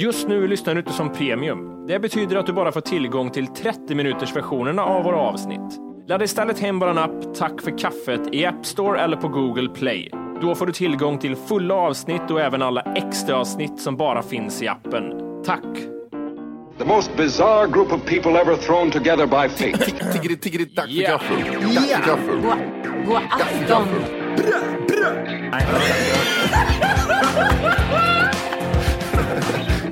Just nu lyssnar du inte som premium. Det betyder att du bara får tillgång till 30 minuters versionerna av våra avsnitt. Ladda istället hem vår app Tack för kaffet i App Store eller på Google Play. Då får du tillgång till fulla avsnitt och även alla extra avsnitt som bara finns i appen. Tack! The most bizarre group of people ever thrown together by fate. Tiggeri, tiggeri, dack för Ja. gaffel. Dack för gaffel. God afton!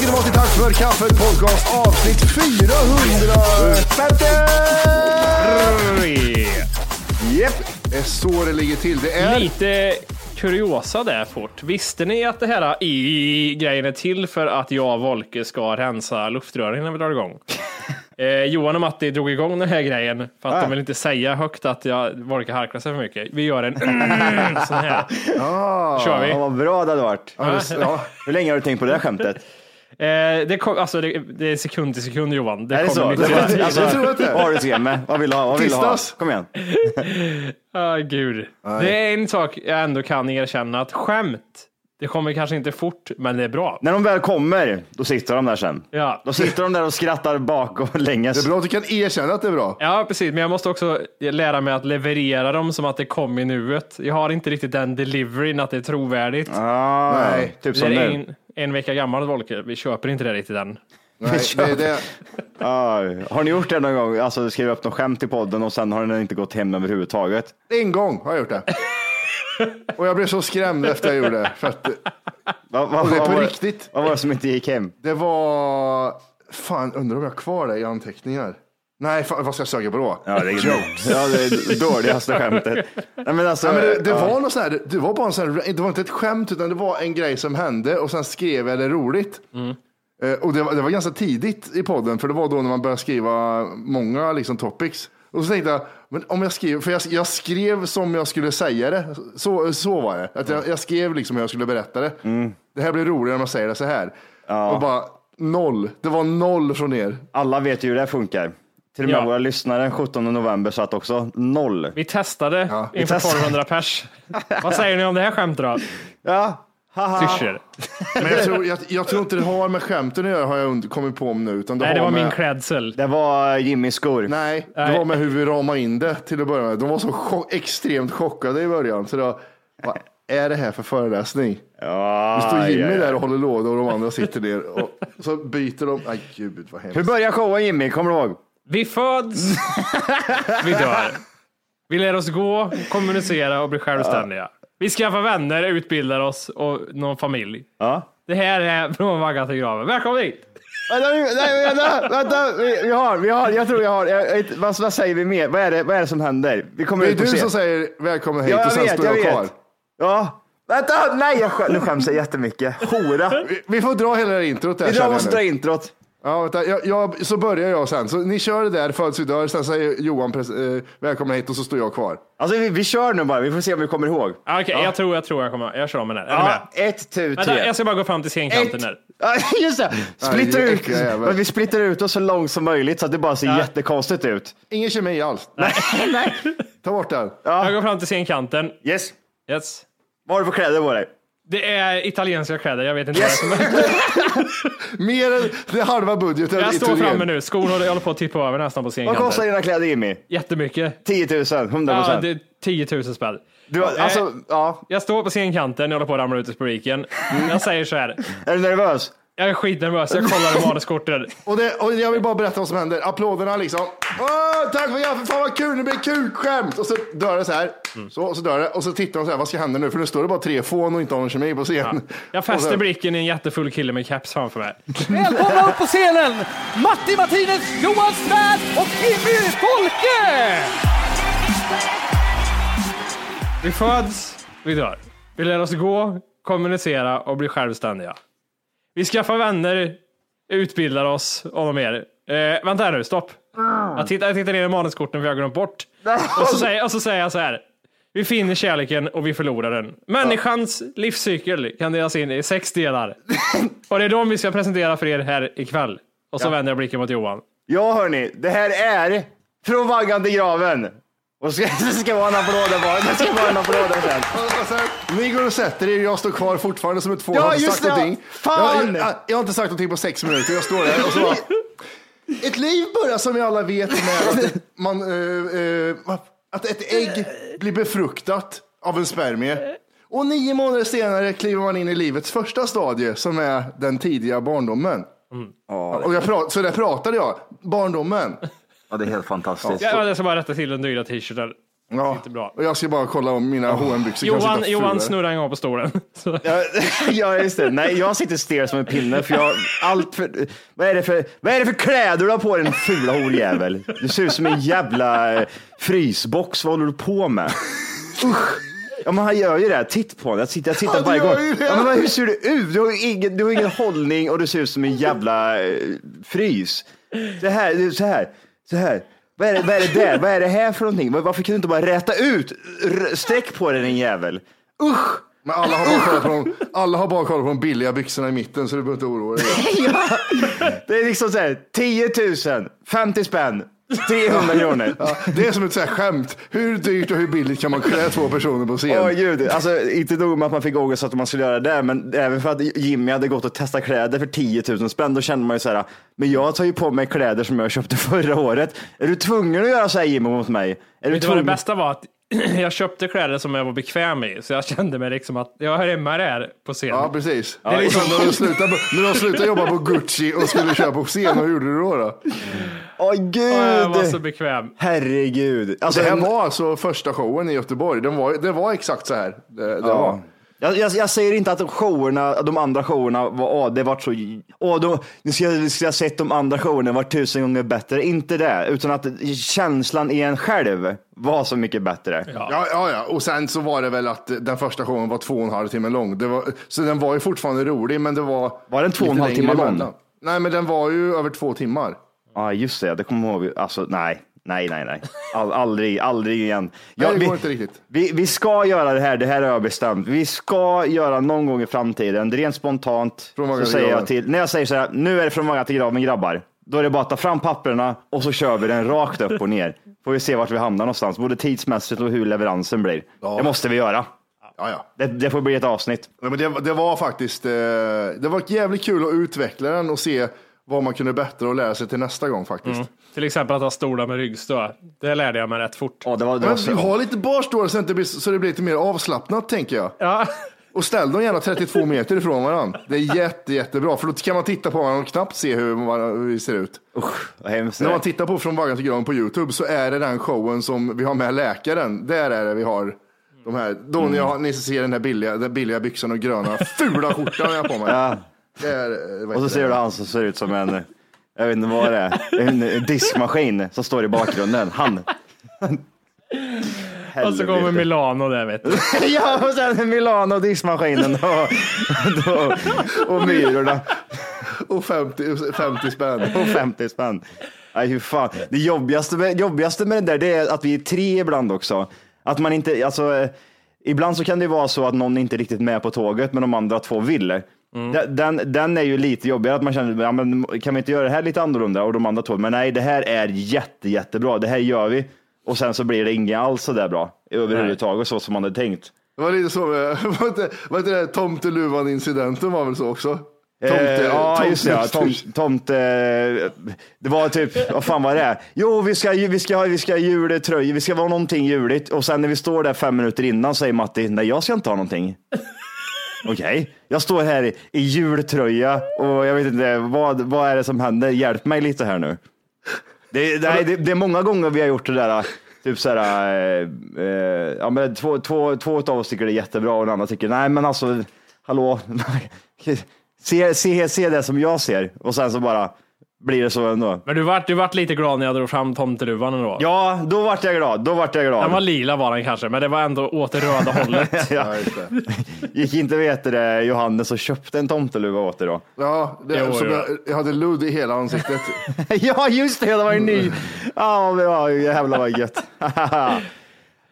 Ska ni vara till Tack för kaffet podcast avsnitt 450. Japp, det är så det ligger till. Det är... Lite kuriosa där fort. Visste ni att det här i-grejen är till för att jag och Volke ska rensa luftrören när vi drar igång? Eh, Johan och Matti drog igång den här grejen för att Ah. de vill inte säga högt att jag Volke harklar sig för mycket. Vi gör en mm, sån här. Kör vi. Ja, vad bra det hade varit. Det- ja. Hur länge har du tänkt på det här skämtet? Eh, det, kom, alltså, det, det är sekund till sekund Johan. Det är det kommer så? nytt alltså, Jag tror att det är. Vad har du till mig? Vad vill du ha? Vad vill du ha? Kom igen. Ah, gud. Det är en sak jag ändå kan erkänna att skämt, det kommer kanske inte fort, men det är bra. När de väl kommer, då sitter de där sen. Ja. Då sitter de där och skrattar bak och länges. Det är bra att du kan erkänna att det är bra. Ja, precis. Men jag måste också lära mig att leverera dem som att det kom i nuet. Jag har inte riktigt den deliveryn att det är trovärdigt. Ah, Nej, typ som nu. En vecka gammal Volker. Vi köper inte det riktigt än. Nej, det är det. Ah, har ni gjort det någon gång? Alltså skrivit upp något skämt i podden och sen har den inte gått hem överhuvudtaget? En gång har jag gjort det. Och jag blev så skrämd efter jag gjorde det. För att Va, va, Och det är vad på var- riktigt. Vad var det som inte gick hem? det var... Fan, undrar om jag har kvar det i anteckningar. Nej, fan, vad ska jag söka på då? Ja, det är, ja, det är dåligaste skämtet. Nej, men alltså, Ja, men det, det, ja. var något så här, det var bara en sån här, det var inte ett skämt utan det var en grej som hände och sen skrev jag det roligt. Eh, och det var, det var ganska tidigt i podden för det var då när man började skriva många liksom, topics. Och så tänkte jag, men om jag skrev, för jag, jag skrev som jag skulle säga det. Så, så var det. Att jag, jag skrev liksom hur jag skulle berätta det. Det här blir roligare om jag säger det så här. Och bara noll. Det var noll från er. Alla vet ju hur det funkar. Till och med Ja. våra lyssnare den 17 november satt också noll. Vi testade vi inför testade. 1200 pers. Vad säger ni om det här skämtet då? Ja. Men jag tror, jag, jag tror inte det har med skämten att göra har jag kommit på om nu. Utan det Nej, det var med, min klädsel. Det var Jimmys skor. Nej, det Nej. var med hur vi ramade in det till att börja med. De var så chock, extremt chockade i början. Så då, vad är det här för föreläsning? Ja, Nu står Jimmy ja, ja. där och håller låda och de andra sitter ner. Och så byter de. Nej gud vad Hur hemskt. börjar showen Jimmy? Kommer du ihåg? Vi föds, vi dör. Vi lär oss gå, kommunicera och bli självständiga. Vi skaffar vänner, utbildar oss och någon familj. Ja. Det här är från vaggan till graven. Välkommen hit! Vänta, nej, vänta, vänta. Vi, vi har, vi har, jag tror jag har, jag, jag, vad, vad säger vi mer? Vad är det, vad är det som händer? Vi kommer Det är ut du scen. som säger välkommen hit Ja, och jag sen vet, står jag jag kvar. vet. Ja, vänta, nej, jag, skä- nu skäms jag jättemycket. Hora. Vi, vi får dra hela det här introt där Vi drar känner måste jag dra nu. introt. Ja, vänta, jag, jag, så börjar jag sen. Så ni kör det där, föds vi dör, sen säger Johan eh, välkomna hit och så står jag kvar. Alltså vi, vi kör nu bara, vi får se om vi kommer ihåg. Ah, Okej, jag tror jag tror jag kommer. Jag kör med den. Är ni med? Ja, ett, tu, Vänta, tre. jag ska bara gå fram till scenkanten Ett. här. Ja, just det. Splitter Nej, ut. Men vi splittrar ut oss så långt som möjligt så att det bara ser jättekonstigt ut. Ingen kemi alls. Nej. Ta bort den. Jag går fram till scenkanten. Yes. Yes. Vad har du för kläder på dig? Det är italienska kläder, jag vet inte vad det är som. Mer än det halva budgeten. Jag står Italien. framme nu, skon håller, jag håller på att tippa över nästan på Vad scenkanten. kostar dina kläder Jimmy? Jättemycket. 10 000, 100 Ja, procent. det är 10 000 spänn. Du, har- alltså, ja. Jag står på scenkanten, jag håller på att ramla ut i publiken. Jag säger så här. Är du nervös? Jag är skitnervös, jag kollar i manuskorten. Och, det, och jag vill bara berätta vad som händer. Applåderna liksom. Åh, tack för hjälpen, fan vad kul, det blir kukskämt. Och så dör det så här. Så, och så dör det. Och så tittar de så här, vad ska hända nu? För nu står det bara tre fån och inte har någon kemi på scen. Jag Och fäster så- blicken i en jättefull kille med keps framför mig. Välkomna upp på scenen! Matti Martinez, Johan Svärd och Jimmy Folke! Vi föds, vi dör. Vi lär oss gå, kommunicera och bli självständiga. Vi skaffar vänner, utbildar oss och något mer. Eh, vänta här nu, stopp. Jag tittar, jag tittar ner i manuskorten för jag har glömt bort. Och så, säger, och så säger jag så här. Vi finner kärleken och vi förlorar den. Människans livscykel kan delas in i sex delar. Och det är de vi ska presentera för er här ikväll. Och så vänder jag blicken mot Johan. Ja hörni, det här är Från vaggan till graven. Och ska, det ska vara en applåd bara. Det ska vara en applåd sen. Ni går och sätter er, jag står kvar fortfarande som ett fån. Ja, Jag har inte just sagt det. någonting. Fan! Jag, jag, jag har inte sagt någonting på sex minuter. Jag står där och så bara, Ett liv börjar som vi alla vet med att, man, eh, eh, att ett ägg blir befruktat av en spermie. Och nio månader senare kliver man in i livets första stadie som är den tidiga barndomen. Och jag prat, så där pratade jag, barndomen. Ja, det är helt fantastiskt. Ja, jag ska bara rätta till den dyra t-shirten. Ja. Inte bra. Och jag ska bara kolla om mina hm byxor Johan, Johan snurrar en gång på stolen. Så. Ja, ja, just det. Nej, jag sitter stel som en pinne för jag allt för, vad, är det för, vad är det för kläder du har på dig din fula horjävel? Du ser ut som en jävla eh, frysbox. Vad håller du på med? Usch. Ja, men han gör ju det. Titt på honom. Jag tittar, jag tittar Han varje gång. Ja, men vad- hur ser du ut? Du har, ingen, du har ingen hållning och du ser ut som en jävla eh, frys. Det här, så här, så här. Vad är, det, vad är det där? Vad är det här för någonting? Varför kan du inte bara räta ut? R- sträck på dig din jävel. Usch! Men alla har, bara kollat på de, alla har bara kollat på de billiga byxorna i mitten så du behöver inte oroa dig. Ja, det är liksom så här 10 000, 50 spänn, 300 kronor. Ja, det är som ett så här skämt. Hur dyrt och hur billigt kan man klä två personer på scen? Åh gud, alltså inte nog med att man fick ångest att man skulle göra det, men även för att Jimmy hade gått och testat kläder för 10 000 spänn, då kände man ju så här, men jag tar ju på mig kläder som jag köpte förra året. Är du tvungen att göra så här Jimmy mot mig? Är du Vet du vad det bästa var? Att jag köpte kläder som jag var bekväm i, så jag kände mig liksom att jag hör hemma där på scen. Ja, precis. är liksom- när du slutade, när du slutade jobba på Gucci och skulle köra på scen, vad gjorde du då? då? Åh Och jag var så gud! bekväm. Herregud. Alltså, Det här en- var alltså första showen i Göteborg. Den var, det var exakt så här. Det, det Ja. var. Jag, jag, jag säger inte att showerna, de andra showerna var, åh, det var så, åh, då, nu ska jag, ska jag sett de andra showerna var tusen gånger bättre. Inte det, utan att känslan i en själv var så mycket bättre. Ja, ja, ja. Och sen så var det väl att den första showen var två och en halv timme lång. Var, så den var ju fortfarande rolig, men det var... Var den två och en halv timme lång? Nej, men den var ju över två timmar. Ja, just det, det kommer jag ihåg. Alltså, nej, nej, nej, nej. All, aldrig, aldrig igen. Ja, Nej, det vi, går inte riktigt. Vi, vi ska göra det här, det här har jag bestämt. Vi ska göra någon gång i framtiden, rent spontant. Så säger jag till, när jag säger så här, nu är det från vaggan till graven grabbar. Då är det bara att ta fram papperna och så kör vi den rakt upp och ner. Får vi se vart vi hamnar någonstans, både tidsmässigt och hur leveransen blir. Det måste vi göra. Ja, ja. Det, det får bli ett avsnitt. Ja, men det, det var faktiskt eh, det var jävligt kul att utveckla den och se vad man kunde bättra och lära sig till nästa gång faktiskt. Till exempel att ha stolar med ryggstöd. Det lärde jag mig rätt fort. Ja, det var, det var Men så. ha lite barstålar så, det blir- så det blir lite mer avslappnat tänker jag. Ja. Och ställ dem gärna 32 meter ifrån varandra. Det är jätte, jättebra för då kan man titta på varandra och knappt se hur, man, hur vi ser ut. Usch, vad hemskt. När man tittar på Från vaggan till graven på Youtube så är det den showen som vi har med läkaren. Där är det vi har de här. Då när jag, ni ser den här billiga, den billiga byxan och gröna fula skjortan jag har på mig. Ja. Det är, eh, vad Och så ser det? du han som ser ut som en, jag vet inte vad det är, en diskmaskin som står i bakgrunden. Han. Och så kommer Milano där vet du. Ja, och sen Milano diskmaskinen och, och, och myrorna. Och 50, 50 spänn. och 50 spänn. Nej, hur fan. Det jobbigaste med, jobbigaste med det där det är att vi är tre ibland också. Att man inte, alltså, eh, ibland så kan det vara så att någon inte är riktigt med på tåget, men de andra två vill. Den, den, den är ju lite jobbigare, att man känner, ja, men kan vi inte göra det här lite annorlunda? Och de andra två, men nej, det här är jätte, jättebra, det här gör vi. Och sen så blir det inget alls så där bra överhuvudtaget, så som man hade tänkt. Det var lite så med, vad heter, vad heter det, tomteluvan-incidenten var väl så också? Eh, ja, just det. Ja. Tom, tomte- tomte, det var typ, vad fan var det? Jo, vi ska, vi ska, vi ska ha juletröja, vi ska vara någonting juligt. Och sen när vi står där fem minuter innan säger Matti, nej jag ska inte ha någonting. Okej, jag står här i, i jultröja och jag vet inte, vad, vad är det som händer? Hjälp mig lite här nu. Det, det, det, det är många gånger vi har gjort det där, typ så här, eh, eh, ja, men två, två, två av oss tycker det är jättebra och den andra tycker, nej men alltså, hallå, se, se, se det som jag ser och sen så bara blir det så ändå. Men du vart, du vart lite glad när jag drog fram tomteluvan ändå. Ja, då vart jag glad, då vart jag glad. Den var lila var den kanske, men det var ändå åt det röda hållet. ja. Gick inte vet det, Johannes och köpte en tomteluva åt dig då? Ja, det, Jo, som jo. jag, jag hade ludd i hela ansiktet. ja, just det, det var en ny. Ja, ja, jävlar vad gött.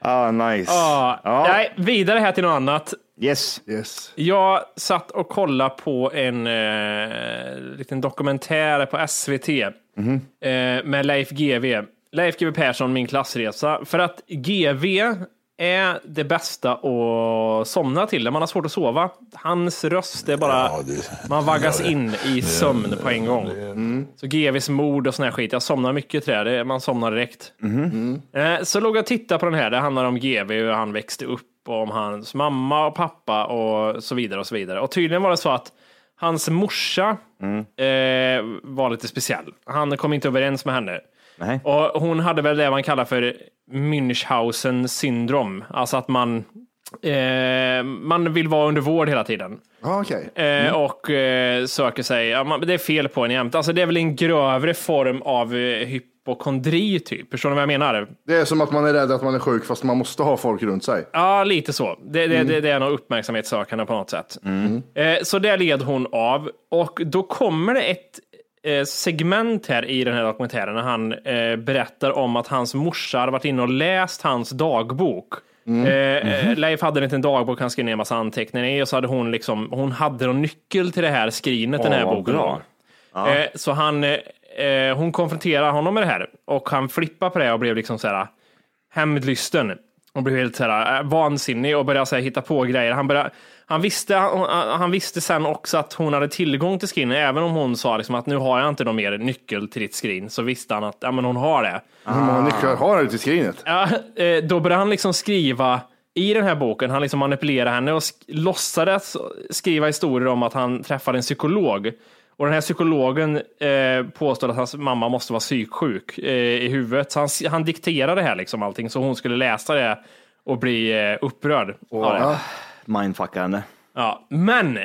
Ja, nice. Ja. Ja. Nej, vidare här till något annat. Yes. Yes. Jag satt och kollade på en eh, liten dokumentär på SVT Mhm. eh, med Leif GW. Leif GW Persson, min klassresa. För att GV är det bästa att somna till när man har svårt att sova. Hans röst är bara, man vaggas in i sömn på en gång. Så GVs mord och sån här skit, jag somnar mycket till det, det man somnar direkt. Eh, Så låg jag och tittade på den här, det handlar om GV, hur han växte upp och om hans mamma och pappa och så vidare och så vidare. Och tydligen var det så att hans morsa eh, var lite speciell. Han kom inte överens med henne. Nej. Och hon hade väl det man kallar för Münchhausen syndrom, alltså att man eh, man vill vara under vård hela tiden. Ja, okej. Eh, och eh, söker sig, ja, man, det är fel på en jämt. Alltså det är väl en grövre form av eh, hypokondri typ. Förstår ni vad jag menar? Det är som att man är rädd att man är sjuk fast man måste ha folk runt sig. Ja, lite så. Det, det, det, det är nog uppmärksamhetssökande på något sätt. Eh, så det led hon av. Och då kommer det ett eh, segment här i den här dokumentären när han eh, berättar om att hans morsa hade varit inne och läst hans dagbok. Eh, eh, Leif hade en liten dagbok han skrev ner en massa anteckningar i och så hade hon liksom, hon hade någon nyckel till det här skrinet, den här boken. bra. Eh, så han, eh, hon konfronterar honom med det här och han flippar på det och blev liksom så här hämndlysten och blev helt så här, äh, vansinnig och började så här, hitta på grejer. Han, började, han, visste, han, han visste sen också att hon hade tillgång till screen, även om hon sa liksom att nu har jag inte någon mer nyckel till ditt screen, så visste han att ja, men hon har det. Hur många nycklar har ute i skrinet? Ja, eh, då började han liksom skriva i den här boken, han liksom manipulerade henne och sk- låtsades skriva historier om att han träffade en psykolog. Och den här psykologen eh, påstod att hans mamma måste vara psyksjuk eh, i huvudet. Så han, han dikterade det här liksom allting, så hon skulle läsa det och bli eh, upprörd av det. Mindfucka henne. Ja, men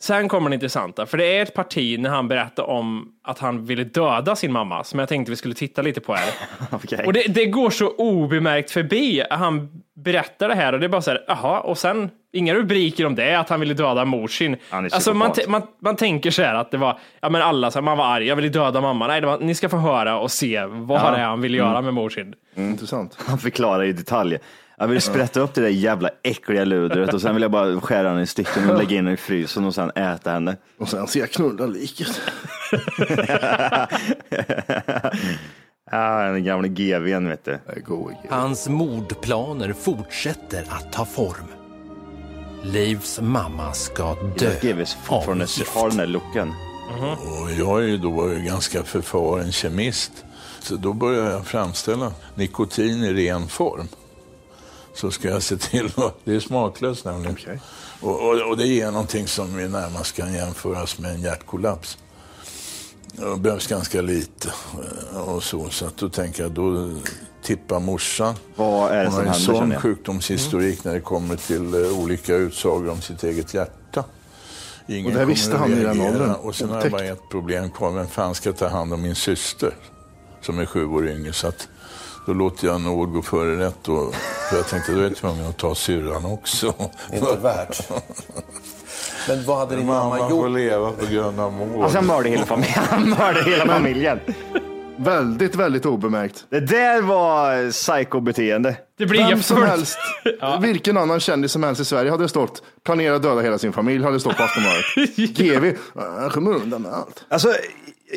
sen kommer det intressanta, för det är ett parti när han berättar om att han ville döda sin mamma, som jag tänkte vi skulle titta lite på här. Okej. Och det, det går så obemärkt förbi. Han berättar det här och det är bara så här, jaha, och sen inga rubriker om det, att han ville döda mor sin. Han är Alltså man, man, man tänker så här att det var, ja men alla, så här, man var arg, jag ville döda mamma. Nej, det var, ni ska få höra och se vad det är han vill göra med mor sin. Intressant. Han förklarar i detalj. Jag vill sprätta upp det där jävla äckliga ludret och sen vill jag bara skära henne i stycken och lägga in henne i frysen och sen äta henne. Och sen ska jag knulla liket. Ja, den gamla GVn vet du. Är. Hans mordplaner fortsätter att ta form. Leifs mamma ska dö GVs fortfarande av gift. har den där looken. Och jag är ju då ganska förfaren kemist. Så då började jag framställa nikotin i ren form. Så ska jag se till att... Det är smaklöst nämligen. Och, och, och det ger någonting som är närmast kan jämföras med en hjärtkollaps. Det behövs ganska lite eh, och så. Så att då tänker jag, då tippar morsan. Vad är det Hon som har en sån sjukdomshistorik när det kommer till eh, olika utsagor om sitt eget hjärta. Ingen Och det här visste att han i den åldern. Och sen har jag bara Otäckt. ett problem kvar. Vem fan ska ta hand om min syster? Som är sju år yngre. Så att då låter jag nåd gå före rätt. Och, för jag tänkte då är jag tvungen att ta syrran också. Inte värt. Men vad hade din Mamma mamma får gjort? leva på grund av mord. Alltså han mördade hela familjen. Han mördade hela familjen. Väldigt, väldigt obemärkt. Det där var psykobeteende. Det blir Vem som helst, vilken annan kändis som helst i Sverige hade stått planera att döda hela sin familj, hade stått på Aftonbladet. GV, han kommer undan med allt. Alltså,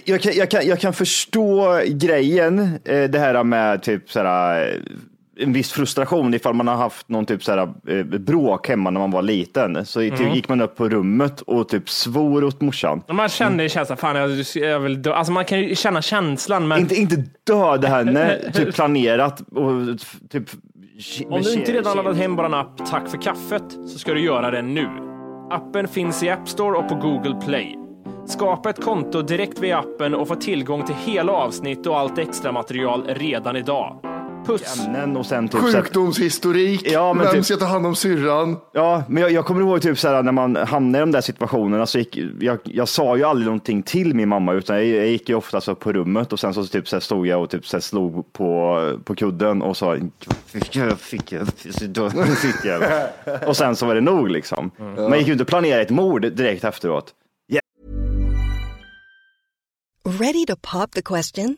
jag kan, jag, kan, jag kan förstå grejen, eh, det här med typ såhär, en viss frustration ifall man har haft någon typ såhär, eh, bråk hemma när man var liten. Så typ, gick man upp på rummet och typ svor åt morsan. Man känner känslan, fan jag, jag vill dö. Alltså man kan ju känna känslan, men Inte, inte döda henne, typ planerat och typ... om du inte redan laddat hem vår app Tack för kaffet så ska du göra det nu. Appen finns i App Store och på Google Play. Skapa ett konto direkt via appen och få tillgång till hela avsnitt och allt extra material redan idag. Puss! ämnen och sen typ så här- Sjukdomshistorik, Ja, men vem typ- ska ta hand om syrran? Ja, men jag, jag kommer ihåg typ såhär när man hamnar i de där situationerna så gick, jag, jag sa ju aldrig någonting till min mamma utan jag, jag gick ju oftast upp på rummet och sen så typ så här stod jag och typ så här slog på, på kudden och sa fick jag, fick jag, fick jag. Och sen så var det nog liksom. Man gick ju inte och planerade ett mord direkt efteråt. Ready to pop the question?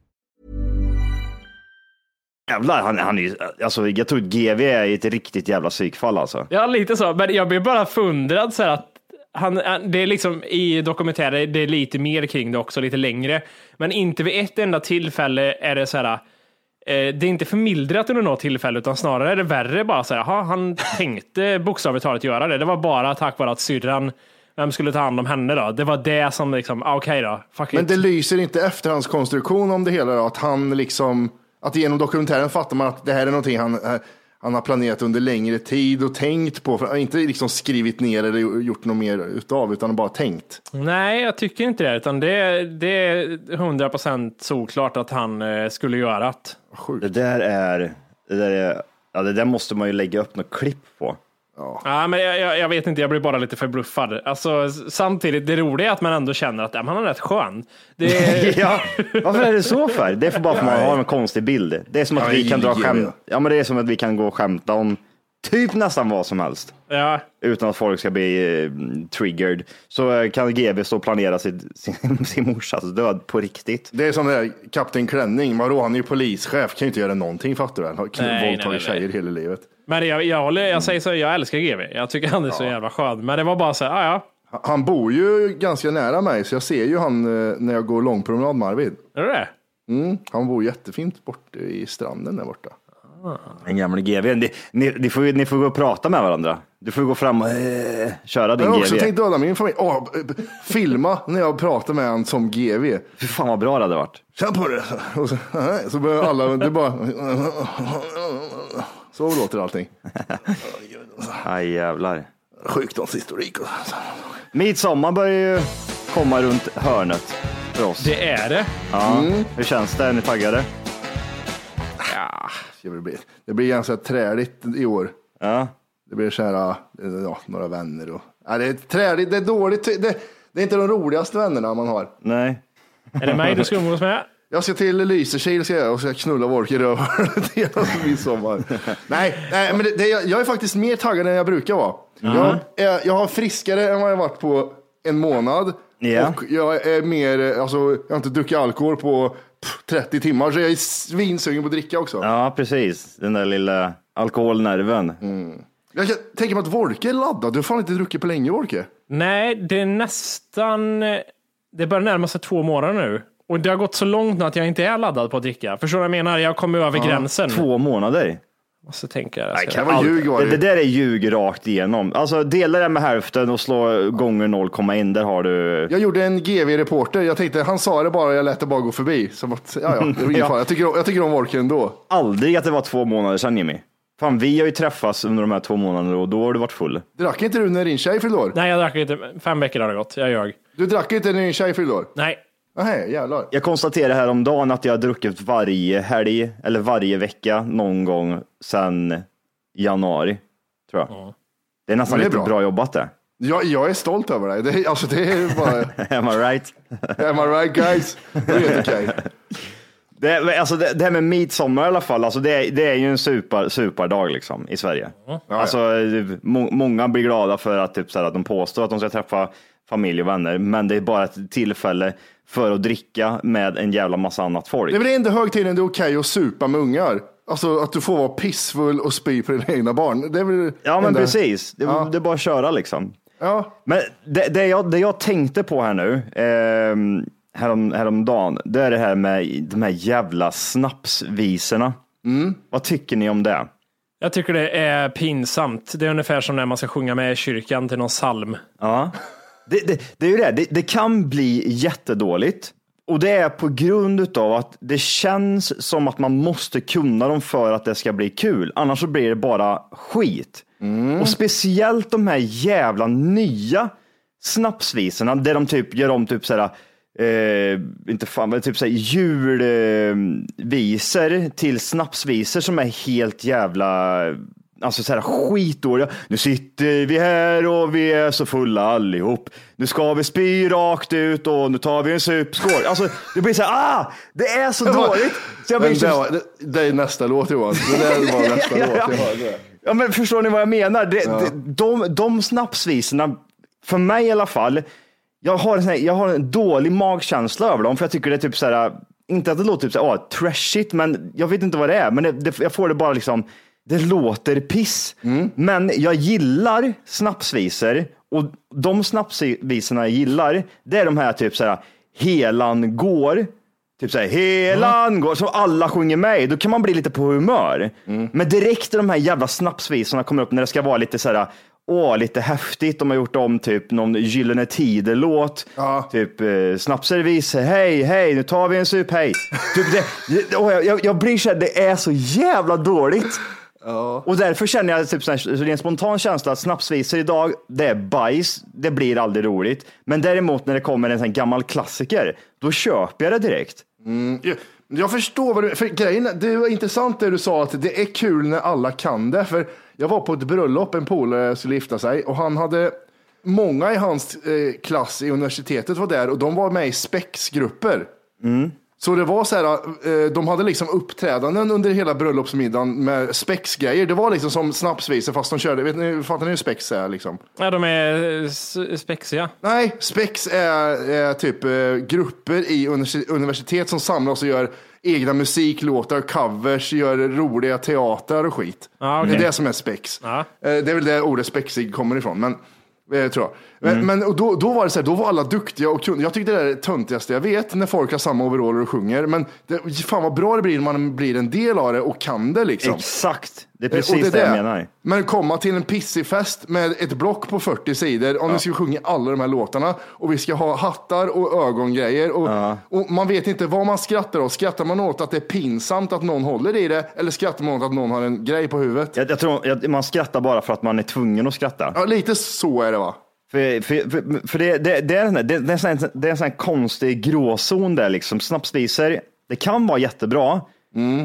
Jävlar, han, han är alltså jag tror att GV är ett riktigt jävla psykfall alltså. Ja, lite så. Men jag blir bara fundrad så här att han, det är liksom i dokumentärer, det är lite mer kring det också, lite längre. Men inte vid ett enda tillfälle är det så här. Eh, det är inte förmildrat under något tillfälle, utan snarare är det värre bara så här. aha, Han tänkte bokstavligt talat göra det. Det var bara tack vare att syrran, vem skulle ta hand om henne då? Det var det som liksom, ah, okej då, fuck Men it. det lyser inte efterhandskonstruktion om det hela då, att han liksom, att genom dokumentären fattar man att det här är någonting han, eh, han har planerat under längre tid och tänkt på, för, inte liksom skrivit ner eller gjort något mer utav, utan bara tänkt. Nej, jag tycker inte det, utan det, det är 100% solklart att han eh, skulle göra det. Det där är, det där är, ja det där måste man ju lägga upp något klipp på. Ja, men jag, jag, jag vet inte, jag blir bara lite förbluffad. Alltså, samtidigt, det roliga är att man ändå känner att ja, men han är rätt skön. Är, ja, varför är det så för? Det är för bara för att man har en konstig bild. Det är som att Ja, vi kan dra skämt. Ja, men det är som att vi kan gå och skämta om typ nästan vad som helst. ja, Utan att folk ska bli eh, triggered. Så eh, kan GV stå och planera sin, sin, sin morsas död på riktigt. Det är som det där Kapten Klänning, vadå han är ju polischef, kan ju inte göra någonting fattar du väl? Har kn- Nej, nej, våldtagit nej, tjejer hela livet. men jag, jag, håller, jag säger så, jag älskar GV. Jag tycker han är så jävla skön. Men det var bara så här, ah, ja, Han bor ju ganska nära mig, så jag ser ju han eh, när jag går långpromenad med Arvid. är det det? Mm, han bor jättefint borta i stranden där borta. Den gamla GV. Ni, ni, ni, får, ni får gå och prata med varandra. Du får gå fram och eh, köra din Jag har också GV. tänkt döda min familj. Åh, b- filma när jag pratar med honom som GV. Fy fan vad bra det hade varit. Känn på det. Och så, så börjar alla, det bara... Så låter allting. Aj jävlar. Sjukdomshistorik och så. Midsommar börjar ju komma runt hörnet för oss. Det är det. Ja. Hur känns det? Är ni taggade? Det blir, det blir ganska träligt i år. Ja. Det blir så här, ja, några vänner och... Ja, det är träligt, det är dåligt. Det, det är inte de roligaste vännerna man har. Nej. Är det mig du ska umgås med? Jag ska till Lysekil ska jag, och ska knulla folk i rövhålet hela midsommar. nej, nej, men det, det, jag, jag är faktiskt mer taggad än jag brukar vara. Jag, är, jag har friskare än vad jag varit på en månad. Ja. Och jag är mer, alltså, jag har inte druckit alkohol på 30 timmar, så jag är svinsugen på att dricka också. Ja, precis. Den där lilla alkoholnerven. Jag kan tänka mig att Wolke är laddad. Du har fan inte druckit på länge Wolke. Nej, det är nästan... Det börjar närma sig två månader nu. Och det har gått så långt nu att jag inte är laddad på att dricka. Förstår du vad jag menar? Jag kommer över gränsen. Två månader. Måste tänka. Alltså. kan vara ljug, det, det. det där är ljug rakt igenom. Alltså dela det med hälften och slå gånger 0,1. Där har du... Jag gjorde en GV-reporter. Jag tänkte, han sa det bara, jag lät det bara gå förbi. Som att, ja, ja, det var ingen Ja. fara. Jag tycker, jag tycker om Wolke ändå. Aldrig att det var två månader sedan Jimmy. Fan, vi har ju träffats under de här två månaderna och då har du varit full. Drack inte du när din tjej fyllde år? Nej, jag drack inte. Fem veckor har det gått. Jag ljög. Du drack inte när din tjej fyllde år? Nej. Nej, jävlar. Jag konstaterade häromdagen att jag har druckit varje helg eller varje vecka någon gång sedan januari. Tror jag. Det är nästan det är lite bra. bra. jobbat det. Jag, jag är stolt över dig. Det, är- alltså, det är bara... Am I right? Am I right guys? Det är helt okej. Det, alltså det, det här med midsommar i alla fall, alltså det, är- det är ju en super, superdag liksom i Sverige. Alltså, må, många blir glada för att, typ, så här, att de påstår att de ska träffa familj och vänner, men det är bara ett tillfälle för att dricka med en jävla massa annat folk. Det är väl enda högtiden det är okej att supa med ungar? Alltså att du får vara pissfull och spy på dina egna barn. Det är väl Ja, men enda- precis. Det, Ja. det är bara att köra liksom. Ja. Men det, det, jag, det jag tänkte på här nu, eh, härom, häromdagen, det är det här med de här jävla snapsvisorna. Mm. Vad tycker ni om det? Jag tycker det är pinsamt. Det är ungefär som när man ska sjunga med i kyrkan till någon psalm. Ja. Det, det, det är ju det, det, det kan bli jättedåligt. Och det är på grund av att det känns som att man måste kunna dem för att det ska bli kul. Annars så blir det bara skit. Och speciellt de här jävla nya snapsvisorna där de typ gör om typ såhär, eh, inte fan, men typ såhär julvisor till snapsvisor som är helt jävla Alltså så här skitdåliga. Nu sitter vi här och vi är så fulla allihop. Nu ska vi spy rakt ut och nu tar vi en supskål. Alltså det blir så här, ah! Det är så dåligt. Så jag blir det, så, var, det, det är nästa låt Johan. Det där var nästa Ja, låt. ja. Det. Ja, men förstår ni vad jag menar? Det, det, de, de snapsvisorna, för mig i alla fall, jag har, en här, jag har en dålig magkänsla över dem, för jag tycker det är typ så här, inte att det låter typ så här, ah, trashigt, men jag vet inte vad det är, men det, det, jag får det bara liksom, det låter piss. Men jag gillar snapsvisor och de snapsvisorna jag gillar, det är de här typ så här, helan går, Typ såhär, helan går, som alla sjunger med i. Då kan man bli lite på humör. Men direkt när de här jävla snapsvisorna kommer upp, när det ska vara lite såhär, åh, lite häftigt. De har gjort om typ någon Gyllene Tider-låt. Typ, eh, snapsservis, hej, hej, nu tar vi en sup, hej. Typ det, det, åh, jag, jag, jag blir såhär, det är så jävla dåligt. Och därför känner jag typ såhär, en spontan känsla att snapsvisor idag, det är bajs, det blir aldrig roligt. Men däremot när det kommer en sån gammal klassiker, då köper jag det direkt. Jag, jag förstår vad du för grejen. Det var intressant det du sa att det är kul när alla kan det. För jag var på ett bröllop, en polare skulle gifta sig och han hade många i hans eh, klass i universitetet var där och de var med i spexgrupper. Så det var så här, eh, de hade liksom uppträdanden under hela bröllopsmiddagen med spexgrejer. Det var liksom som snapsvisor fast de körde, vet ni, fattar ni hur spex är liksom? Ja, de är eh, spexiga. Nej, spex är, är typ eh, grupper i universi- universitet som samlas och gör egna musiklåtar, covers, gör roliga teatrar och skit. Ja, okej. Det är det som är spex. Ja. Eh, det är väl där ordet spexig kommer ifrån. Men, tror jag. Men, men och då, då var det så här, då var alla duktiga och kunde. Jag tyckte det är det töntigaste jag vet när folk har samma overaller och sjunger. Men det, fan vad bra det blir när man blir en del av det och kan det liksom. Exakt, det är Eh, och precis det, är jag menar. Men komma till en pissig fest med ett block på 40 sidor, om vi ska sjunga alla de här låtarna och vi ska ha hattar och ögongrejer och, och man vet inte vad man skrattar åt. Skrattar man åt att det är pinsamt att någon håller i det eller skrattar man åt att någon har en grej på huvudet? Jag, jag tror jag, man skrattar bara för att man är tvungen att skratta. Ja, lite så är det va? För, för, för, för det, det, det, är en, det, det, är en det är en sån konstig gråzon där, liksom. snapsvisor. Det kan vara jättebra,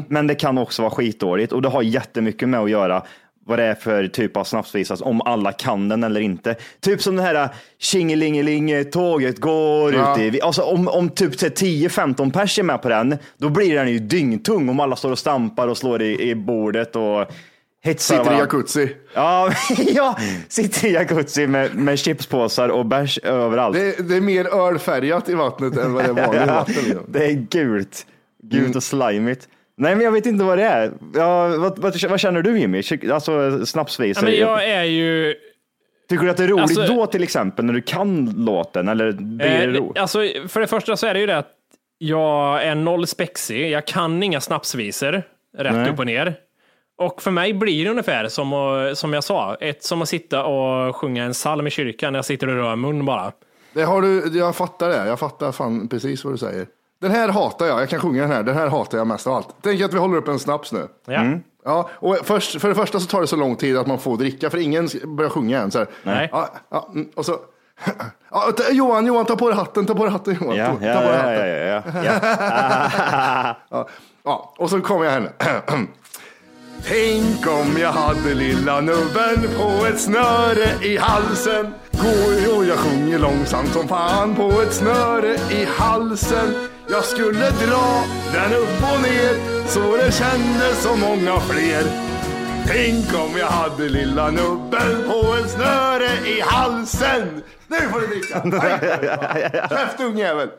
men det kan också vara skitdåligt och det har jättemycket med att göra vad det är för typ av snapsvisa, om alla kan den eller inte. Typ som den här tjingelingeling, tåget går Ja. ut i. Alltså om, om typ så här 10-15 pers är med på den, då blir den ju dyngtung om alla står och stampar och slår i, i bordet och hetsar Sitter i jacuzzi. Ja, ja, sitter i jacuzzi med, med chipspåsar och bärs överallt. Det, det är mer ölfärgat i vattnet än vad det är vanligt vatten. Liksom. Det är gult. Gult och slimigt. Nej, men jag vet inte vad det är. Ja, vad, vad, vad känner du Jimmy? Alltså snapsvisor. Ja, men jag är ju... Tycker du att det är roligt Alltså- då till exempel när du kan låten eller blir det Eh, ro? alltså, för det första så är det ju det att jag är noll spexig. Jag kan inga snapsvisor rätt Nej. upp och ner. Och för mig blir det ungefär som, att, som jag sa, ett som att sitta och sjunga en psalm i kyrkan när jag sitter och rör mun bara. Det har du, jag fattar det. Jag fattar fan precis vad du säger. Den här hatar jag. Jag kan sjunga den här. Den här hatar jag mest av allt. Tänk att vi håller upp en snaps nu. Ja. Ja, och först, för det första så tar det så lång tid att man får dricka, för ingen börjar sjunga än. Så här. Nej. Ja, ja, mm, och så... Ja, ta- Johan, Johan, ta på dig hatten, ta på dig hatten, Johan. Ja, ta, ja, ta på dig ja, hatten. ja, ja, ja. Ja, ja, och så kommer jag här nu. Tänk om jag hade lilla nubben på ett snöre i halsen. Går och jag sjunger långsamt som fan på ett snöre i halsen. Jag skulle dra den upp och ner så det kändes som många fler. Tänk om jag hade lilla nubben på ett snöre i halsen. Nu får du dricka. Nej, Käft ungjävel.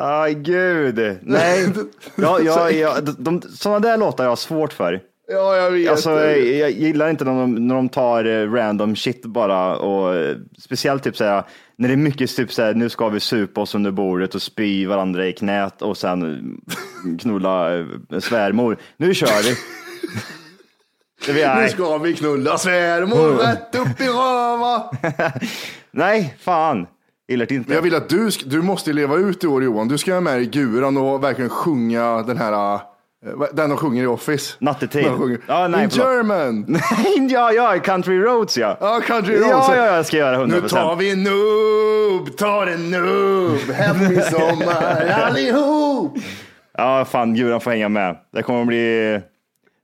Aj, gud. Nej, ja, ja, ja, de, sådana där låtar jag har svårt för. Ja, jag vet. Alltså, jag, jag gillar inte när de, när de tar eh, random shit bara och eh, speciellt typ såhär när det är mycket typ såhär nu ska vi supa oss under bordet och spy varandra i knät och sen eh, knulla svärmor. Nu kör vi. Det jag, Nu ska vi knulla svärmor rätt upp i röva. nej, fan. Gillar inte. Men jag vill att du, du måste leva ut i år Johan. Du ska vara med i Guran och verkligen sjunga den här, eh, den de sjunger i Office. Nattetid. Ja, nej, In förlåt. German. ja, ja, Country Roads ja. Ja, Country Ja, Roads. ja, jag ska göra 100%. Nu tar vi en nubb, tar en nubb, hem i sommar allihop. Ja, fan, Guran får hänga med. Det kommer att bli...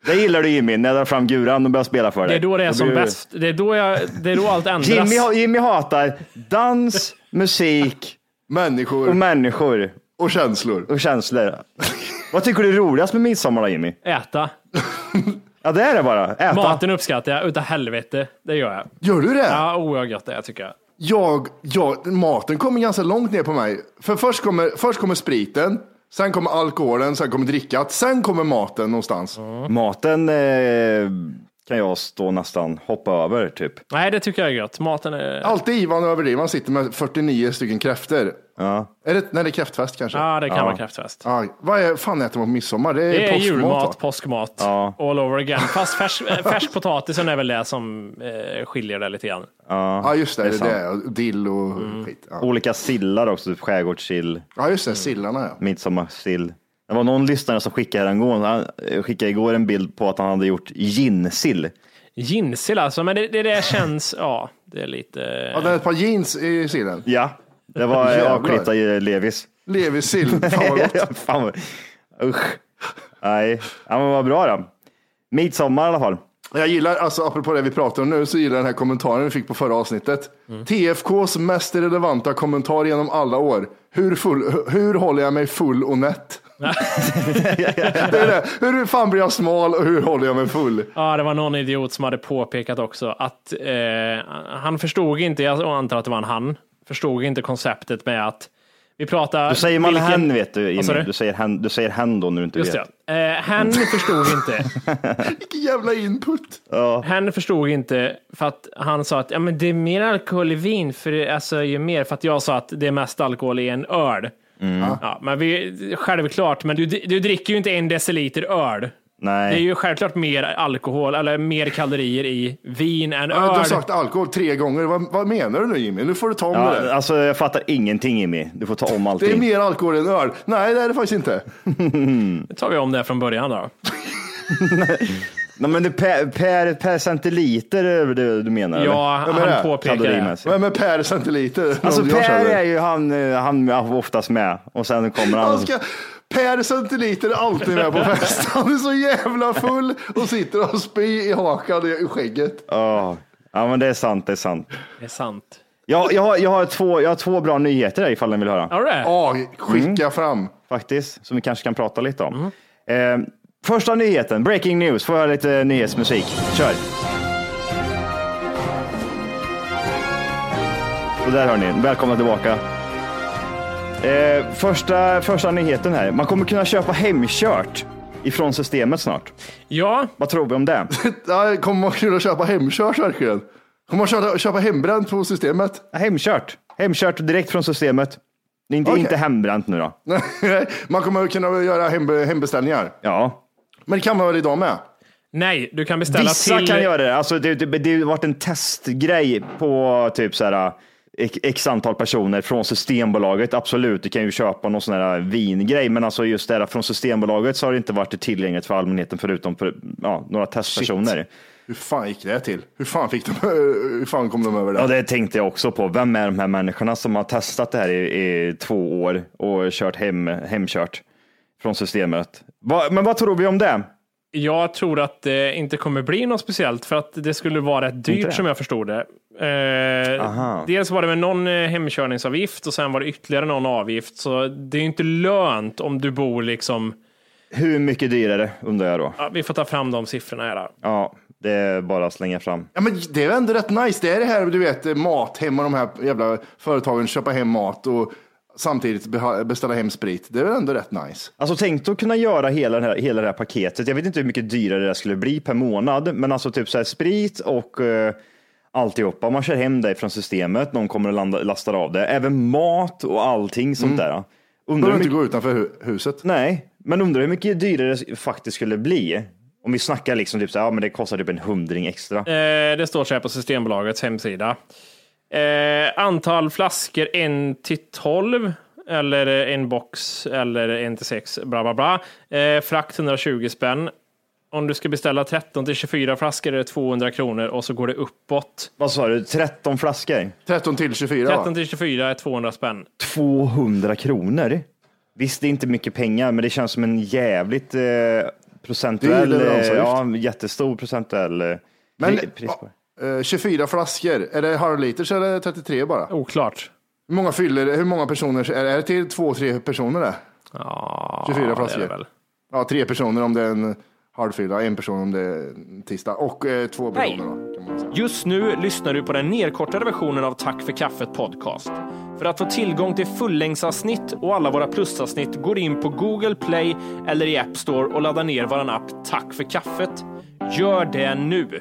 Det gillar du Jimmy, när jag drar fram Guran och börjar spela för dig. Det är då det är som blir du- bäst. Det är då, jag, det är då allt ändras. Jimmy, Jimmy hatar dans, musik Människor och människor och känslor. och känslor. Vad tycker du är roligast med midsommar då Jimmy? Äta. Ja, det är det bara. Äta. Maten uppskattar jag utav helvete. Det gör jag. Gör du det? Ja, oh, vad gött det är tycker jag. Jag, jag, maten kommer ganska långt ner på mig. För först kommer, först kommer spriten, sen kommer alkoholen, sen kommer drickat, sen kommer maten någonstans. Maten eh, kan jag stå nästan hoppa över typ. Nej, det tycker jag är gött. Maten är... Alltid Ivan överdriver, man sitter med 49 stycken kräftor. Ja. Är det, nej, det är kräftfest kanske? Ja, det kan Ja. vara kräftfest. Ja, vad är, fan äter man på midsommar? Det är, Det är påskmat, julmat, va? påskmat, Ja. all over again. Fast färs, äh, färskpotatisen är väl det som eh, skiljer det lite grann. Ja, just det. Det är Det är det. Dill och skit. Ja. Olika sillar också, typ skärgårdssill, ja, just det. Sillarna ja. midsommarsill. Det var någon lyssnare som skickade en gång, han eh, skickade igår en bild på att han hade gjort ginsill. Ginsill alltså, men det, det där känns, ja, det är lite... ja. Det är ett par jeans i sillen. Ja, det var avklippta i Levis. Levis sill. Fan vad gott. Ja, Fan vad... Usch. Nej, ja, men vad bra då. Midsommar i alla fall. Jag gillar, alltså apropå det vi pratar om nu, så gillar jag den här kommentaren vi fick på förra avsnittet. TFKs mest relevanta kommentar genom alla år. Hur, full, hur, hur håller jag mig full och nätt? det är det. Hur fan blir jag smal och hur håller jag mig full? Ja, det var någon idiot som hade påpekat också att eh, han förstod inte, jag antar att det var en han, förstod inte konceptet med att vi pratar... Då säger man vilken- hen vet du, Jimmy. du? Du säger hen, du säger hen då när du inte Just vet. det. Eh, hen förstod inte. Vilken jävla input. Hen förstod inte för att han sa att ja, men det är mer alkohol i vin, för det, alltså, ju mer, för att jag sa att det är mest alkohol i en öl. Ja, men vi, självklart, men du, du dricker ju inte en deciliter öl. Nej. Det är ju självklart mer alkohol, eller mer kalorier i vin än Ja, Du har öl. sagt alkohol tre gånger. Vad, vad menar du nu Jimmy? Nu får du ta om det Ja, där. alltså jag fattar ingenting Jimmy. Du får ta om Det är allting. mer alkohol än öl. Nej, det är det faktiskt inte. Nu tar vi om det från början då. Nej, men det är per, per, per centiliter är det du menar? eller? Ja, det? han påpekar det. Vem är per centiliter? Alltså Per är ju han, han är oftast med och sen kommer han. Han ska, per centiliter är alltid med på fest. Han är så jävla full och sitter och spyr i hakan i skägget. Ja, ja, men det är sant, det är sant. Det är sant. Jag, jag, har, jag, har två, jag har två bra nyheter där ifall ni vill höra. Har du det? Ja, skicka fram. Faktiskt, som vi kanske kan prata lite om. Eh, första nyheten, breaking news. Får jag lite nyhetsmusik? Kör. Och där hör ni, välkomna tillbaka. Eh, första, första nyheten här, man kommer kunna köpa hemkört ifrån systemet snart. Ja, Vad tror vi om det? Ja, kommer man kunna köpa hemkört verkligen? Kommer man köpa, köpa hembränt på systemet? Hemkört. Hemkört direkt från systemet. Det är inte, Okej. inte hembränt nu då. Nej, man kommer kunna göra hem, hembeställningar. Ja. Men det kan man väl idag med? nej, du kan beställa Vissa till... kan göra det. Alltså, det, det, det har varit en testgrej på typ så här, x- x antal personer från Systembolaget. Absolut, du kan ju köpa någon sån här vingrej, men alltså just det här från Systembolaget så har det inte varit tillgängligt för allmänheten förutom för ja, några testpersoner. Hur fan gick det till? Hur fan, fick de, hur fan kom de över det? Ja, det tänkte jag också på. Vem är de här människorna som har testat det här i, i två år och kört hem, hemkört från systemet? Va, men vad tror vi om det? Jag tror att det inte kommer bli något speciellt för att det skulle vara rätt dyrt som jag förstod det. Eh, dels var det med någon eh, hemkörningsavgift och sen var det ytterligare någon avgift. Så det är inte lönt om du bor liksom. Hur mycket dyrare undrar jag då? Ja, vi får ta fram de siffrorna här. då. Ja, det är bara att slänga fram. Ja, men det är ändå rätt nice. Det är det här, du vet, Mathem och de här jävla företagen köpa hem mat och samtidigt beställa hem sprit. Det är väl ändå rätt nice. Alltså tänk att kunna göra hela det, här, hela det här paketet. Jag vet inte hur mycket dyrare det skulle bli per månad, men alltså typ så här sprit och eh, alltihopa. Man kör hem det från systemet, någon kommer och landa, lastar av det. Även mat och allting sånt där. Undrar Behöver inte gå utanför hu- huset. nej, men undrar hur mycket dyrare det faktiskt skulle bli. Om vi snackar liksom typ så här, ja men det kostar typ en hundring extra. Eh, det står så här på Systembolagets hemsida. Eh, antal flaskor 1 till 12 eller en box eller 1 till 6 bla bla bla. Eh, frakt 120 spänn. Om du ska beställa 13 till 24 flaskor är det 200 kronor och så går det uppåt. Vad sa du, 13 flaskor? 13 till 24 13 va? till 24 är 200 spänn. 200 kronor? Visst, det är inte mycket pengar, men det känns som en jävligt eh, procentuell, Det eh, leveransavgift. ja, jättestor procentuell eh, Men pri- pris på det. Ja, eh, 24 flaskor, är det halvliters eller 33 bara? Oklart. Hur många fyller, hur många personer, är är det till två, tre personer det? Ja, 24 det är flaskor. det väl. Ja, tre personer om det är en halvfylla, en person om det är en tisdag och eh, två personer då, kan man säga. Just nu lyssnar du på den nedkortade versionen av Tack för kaffet podcast. För att få tillgång till fullängdsavsnitt och alla våra plusavsnitt går in på Google Play eller i App Store och laddar ner vår app Tack för kaffet. Gör det nu!